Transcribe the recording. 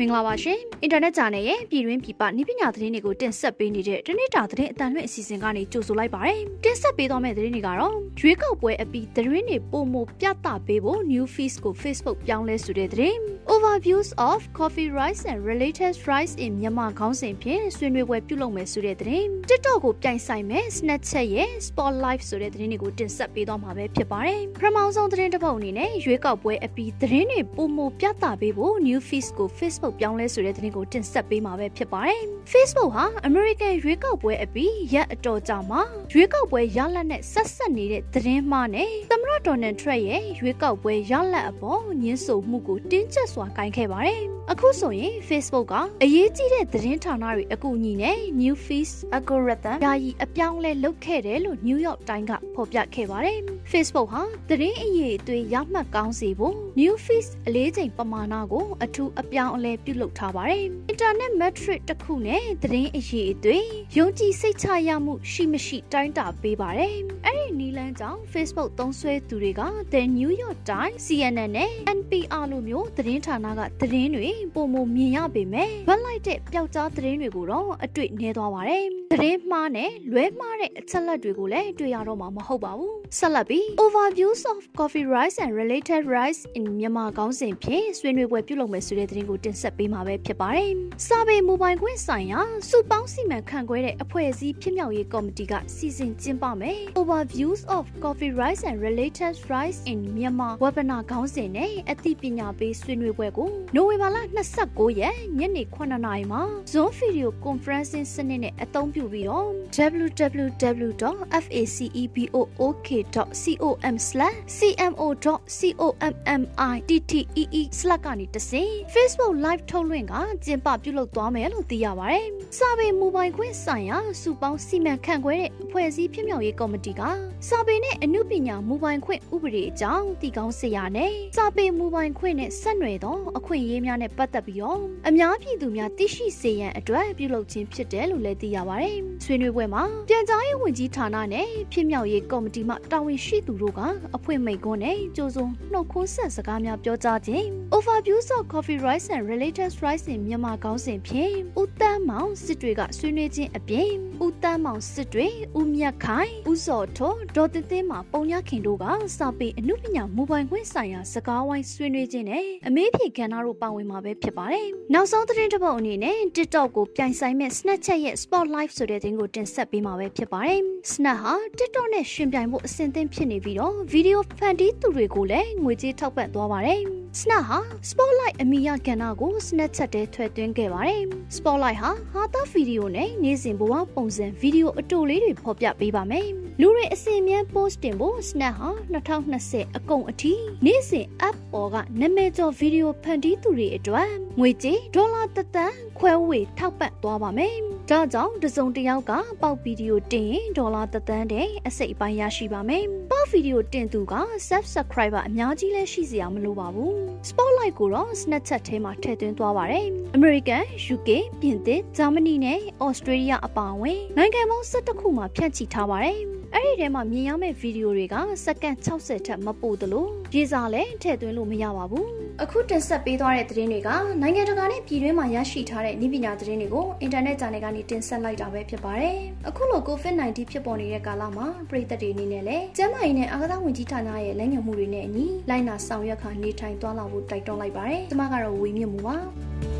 မင်္ဂလာပါရှင်အင်တာနက်ဂျာနယ်ရဲ့ပြည်တွင်းပြည်ပနိပညာသတင်းတွေကိုတင်ဆက်ပေးနေတဲ့တနေ့တာသတင်းအတန်လွှင့်အစီအစဉ်ကနေကြိုဆိုလိုက်ပါရစေတင်ဆက်ပေးသွားမယ့်သတင်းတွေကတော့ရွေးကောက်ပွဲအပြီးသတင်းတွေပုံမပြသပေးဖို့ new fees ကို Facebook ပြောင်းလဲဆိုတဲ့သတင်း overviews of coffee rice and related rice in Myanmar ခေါင်းစဉ်ဖြင့်ဆွေးနွေးပွဲပြုလုပ်မယ်ဆိုတဲ့သတင်း TikTok ကိုပြိုင်ဆိုင်မဲ့ Snapchat ရဲ့ Spotlight ဆိုတဲ့သတင်းတွေကိုတင်ဆက်ပေးသွားမှာပဲဖြစ်ပါတယ်ပထမဆုံးသတင်းတစ်ပုဒ်အနေနဲ့ရွေးကောက်ပွဲအပြီးသတင်းတွေပုံမပြသပေးဖို့ new fees ကို Facebook ပြောင်းလဲဆိုတဲ့သတင်းကိုတင်ဆက်ပေးမှာပဲဖြစ်ပါတယ်။ Facebook ဟာ American ရွေးကောက်ပွဲအပြီးရက်အတော်ကြာမှာရွေးကောက်ပွဲရလဒ်နဲ့ဆက်ဆက်နေတဲ့သတင်းမှားနဲ့သမ္မတဒေါ်နယ်ထရန့်ရဲ့ရွေးကောက်ပွဲရလဒ်အပေါ်ညှင်းဆိုမှုကိုတင်းကျပ်စွာကင်ခဲ့ပါတယ်။အခုဆိုရင် Facebook ကအရေးကြီးတဲ့သတင်းဌာနတွေအကူအညီနဲ့ New Feed algorithm ယာယီအပြောင်းလဲလုပ်ခဲ့တယ်လို့ New York Times ကဖော်ပြခဲ့ပါတယ်။ Facebook ဟာသတင်းအရေးအသွေးရမှတ်ကောင်းစေဖို့ New Feed အလေးချိန်ပမာဏကိုအထူးအပြောင်းအလဲပြုလုပ်ထားပါတယ်။ Internet metric တစ်ခုနဲ့သတင်းအရေးအသွေးယုံကြည်စိတ်ချရမှုရှိမရှိတိုင်းတာပေးပါတယ်။အဲ့ဒီနီလန်းကြောင့် Facebook သုံးစွဲသူတွေက The New York Times, CNN နဲ့ NPR လိုမျိုးသတင်းဌာနကသတင်းတွေပုံမမြင်ရပေမဲ့ဗတ်လိုက်တဲ့ပျောက်ကြားသတင်းတွေကိုတော့အတွေ့နည်းသွားပါတယ်။သတင်းမှားနဲ့လွဲမှားတဲ့အချက်လက်တွေကိုလည်းတွေ့ရတော့မှာမဟုတ်ပါဘူး။ ဆက်လက်ပြီး Overviews of Coffee Rice and Related Rice in Myanmar ခေါင်းစဉ်ဖြင့်ဆွေးနွေးပွဲပြုလုပ်မယ်ဆိုတဲ့သတင်းကိုတင်ဆက်ပေးမှာပဲဖြစ်ပါတယ်။စာပေမိုဘိုင်ခွင့်ဆိုင်ရာစုပေါင်းစီမံခန့်ခွဲတဲ့အဖွဲ့အစည်းဖြစ်မြောက်ရေးကော်မတီကစီစဉ်ကျင်းပမယ်။ Overviews of Coffee Rice and Related Rice in Myanmar webinar ခေါင်းစဉ်နဲ့အသိပညာပေးဆွေးနွေးပွဲကိုနိုဝင်ဘာလ29ရက်ညနေ9:00နာရီမှာ Zoom Video Conferencing စနစ်နဲ့အသုံးပြုပြီးတော့ www.facebo.com/cmo.commitee/slack ကနေတဆင့် Facebook Live ထုတ်လွှင့်ကကျင်းပပြုလုပ်သွားမယ်လို့သိရပါတယ်။စာပေမိုဘိုင်ခွင့်ဆိုင်ရာစုပေါင်းစီမံခန့်ခွဲတဲ့အဖွဲ့အစည်းဖြစ်မြောက်ရေးကော်မတီကစာပေနဲ့အမှုပညာမိုဘိုင်ခွင့်ဥပဒေအကြောင်းတည်ကောင်းစရာနဲ့စာပေမိုဘိုင်ခွင့်နဲ့ဆက်နွယ်သောအခွင့်အရေးများနဲ့ပတ်သက်ပြီးတော့အများပြည်သူများသိရှိစေရန်အတွက်ပြုလုပ်ခြင်းဖြစ်တယ်လို့လည်းသိရပါတယ်။ဆွေးနွေးပွဲမှာပြန်ကြားရေးဝန်ကြီးဌာနနဲ့ဖြစ်မြောက်ရေးကော်မတီမှတာဝန်ရှိသူတို့ကအဖွင့်မိန့်ခွန်းနဲ့ကြိုးစုံနှုတ်ခွန်းဆက်စကားများပြောကြားခြင်း Overviews of Coffee Rice and Related Rice in မြန်မာကောင်းစဉ်ဖြင့်ဦးတန်းမောင်စစ်တွေကဆွေးနွေးခြင်းအပြင်ဦးတန်းမောင်စစ်တွေဦးမြတ်ခိုင်ဦးစောထောဒေါ်တင်တင်မှပုံရခင်တို့ကစာပေအမှုပညာမိုဘိုင်ခွင့်ဆိုင်ရာစကားဝိုင်းဆွေးနွေးခြင်းနဲ့အမေးဖြေကဏ္ဍတို့ပါဝင်မှာပဲဖြစ်ပါတယ်။နောက်ဆုံးသတင်းတစ်ပုဒ်အနေနဲ့ TikTok ကိုပြိုင်ဆိုင်မဲ့ Snapchat ရဲ့ Spotlight ဆိုတဲ့သတင်းကိုတင်ဆက်ပေးမှာပဲဖြစ်ပါတယ်။ Snap ဟာ TikTok နဲ့ရှင်ပြိုင်ဖို့အဆင်သင့်ဖြစ်နေပြီးတော့ဗီဒီယိုဖန်တီးသူတွေကိုလည်းငွေကြေးထောက်ပံ့သွားပါတယ်။ Snap ဟာ Spotlight အမီရကဏ္ဍကို Snapchat ထဲထည့်သွင်းခဲ့ပါတယ်။ Spotlight ဟာဟာတာဗီဒီယိုနဲ့နေ့စဉ်ဘဝပုံစံဗီဒီယိုအတူလေးတွေဖော်ပြပေးပါမယ်။လူတွေအစီအမြဲ post တင်ဖို့ Snap ဟာ2020အကုန်အထိနေ့စဉ် app ပေါ်ကနာမည်ကျော်ဗီဒီယိုဖန်တီးသူတွေအတွက်ငွေကြေးဒေါ်လာတသန်းခွဲဝေထောက်ပံ့သွားပါမယ်။ ဒါကြောင့်တစုံတစ်ယောက်ကပေါက်ဗီဒီယိုတင်ရင်ဒေါ်လာတသန်းတဲ့အစိတ်အပိုင်းရရှိပါမယ်။ပေါက်ဗီဒီယိုတင်သူက subscriber အများကြီးလည်းရှိစရာမလိုပါဘူး။ Spotlight ကိုတော့ Snapchat ထဲမှာထည့်သွင်းသွားပါတယ်။ American, UK, ပြင်သစ်, Germany နဲ့ Australia အပါအဝင်နိုင်ငံပေါင်း12ခုမှာဖြန့်ချိထားပါတယ်။ အဲ့ဒီထဲမှာမြင်ရမယ့်ဗီဒီယိုတွေကစက္ကန့်60ထက်မပိုသလိုရေးစားလည်းထည့်သွင်းလို့မရပါဘူး။အခုတင်ဆက်ပေးသွားတဲ့သတင်းတွေကနိုင်ငံတကာနဲ့ပြည်တွင်းမှာရရှိထားတဲ့နည်းပညာသတင်းတွေကိုအင်တာနက်ဂျာနယ်ကနေတင်ဆက်လိုက်တာပဲဖြစ်ပါတယ်။အခုလို COVID-19 ဖြစ်ပေါ်နေတဲ့ကာလမှာပြည်သက်တွေအနေနဲ့လည်းကျန်းမာရေးနဲ့အာကစားဝန်ကြီးဌာနရဲ့လမ်းညွှန်မှုတွေနဲ့အညီလိုက်နာဆောင်ရွက်ခါနေထိုင်သွားလာဖို့တိုက်တွန်းလိုက်ပါတယ်။ကျွန်မကတော့ဝေမြင့်မှုပါ။